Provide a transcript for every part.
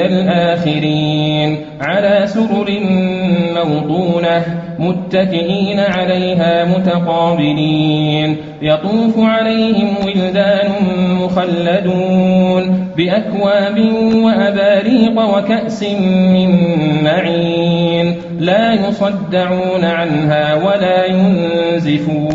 الآخرين. على سرر موضونة متكئين عليها متقابلين. يطوف عليهم ولدان مخلدون بأكواب وأباريق وكأس من معين. لا يصدعون عنها ولا ينزفون.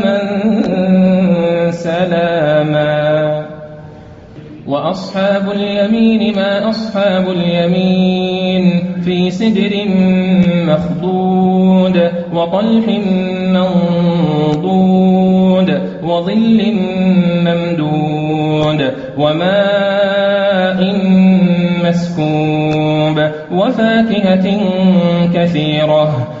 سلاما. وأصحاب اليمين ما أصحاب اليمين في سدر مخضود وطلح منضود وظل ممدود وماء مسكوب وفاكهة كثيرة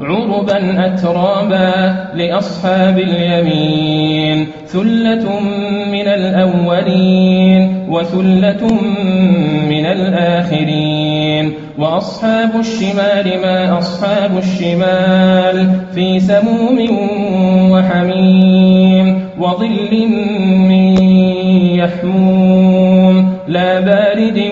عربا أترابا لأصحاب اليمين ثلة من الأولين وثلة من الآخرين وأصحاب الشمال ما أصحاب الشمال في سموم وحميم وظل من يحموم لا بارد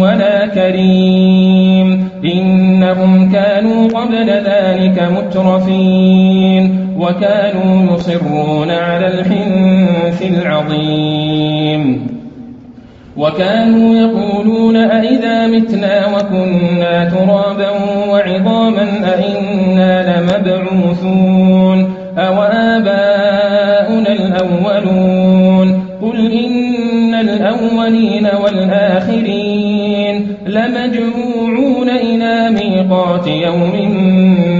ولا كريم إنهم كانوا قبل ذلك مترفين وكانوا يصرون على الحنث العظيم. وكانوا يقولون أئذا متنا وكنا ترابا وعظاما أئنا لمبعوثون أو آباؤنا الأولون قل إن الأولين والآخرين لمجموعون إلى ميقات يوم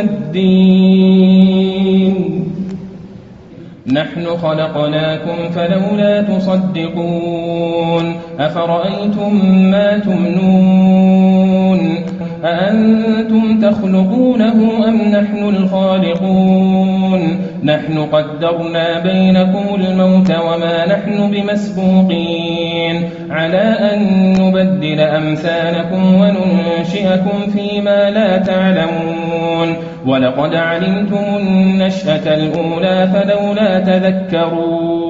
الدين. نحن خلقناكم فلولا تصدقون. أفرأيتم ما تمنون؟ أأنتم تخلقونه أم نحن الخالقون؟ نحن قدرنا بينكم الموت وما نحن بمسبوقين. على أن نبدل أمثالكم وننشئكم فيما لا تعلمون. ولقد علمتم النشأة الأولى فلولا تذكرون.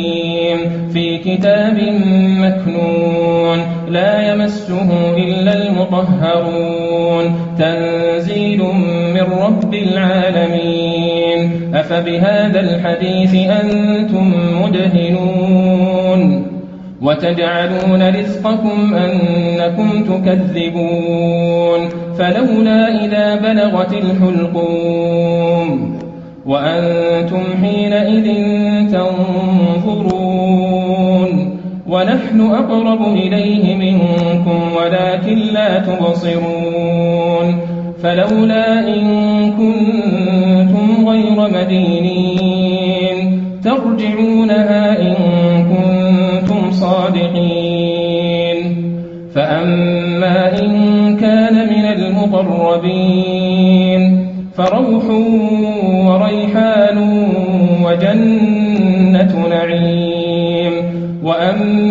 كتاب مكنون لا يمسه إلا المطهرون تنزيل من رب العالمين أفبهذا الحديث أنتم مدهنون وتجعلون رزقكم أنكم تكذبون فلولا إذا بلغت الحلقوم وأنتم حينئذ تنظرون ونحن أقرب إليه منكم ولكن لا تبصرون. فلولا إن كنتم غير مدينين ترجعونها إن كنتم صادقين. فأما إن كان من المقربين فروح وريحان وجنة نعيم. وأما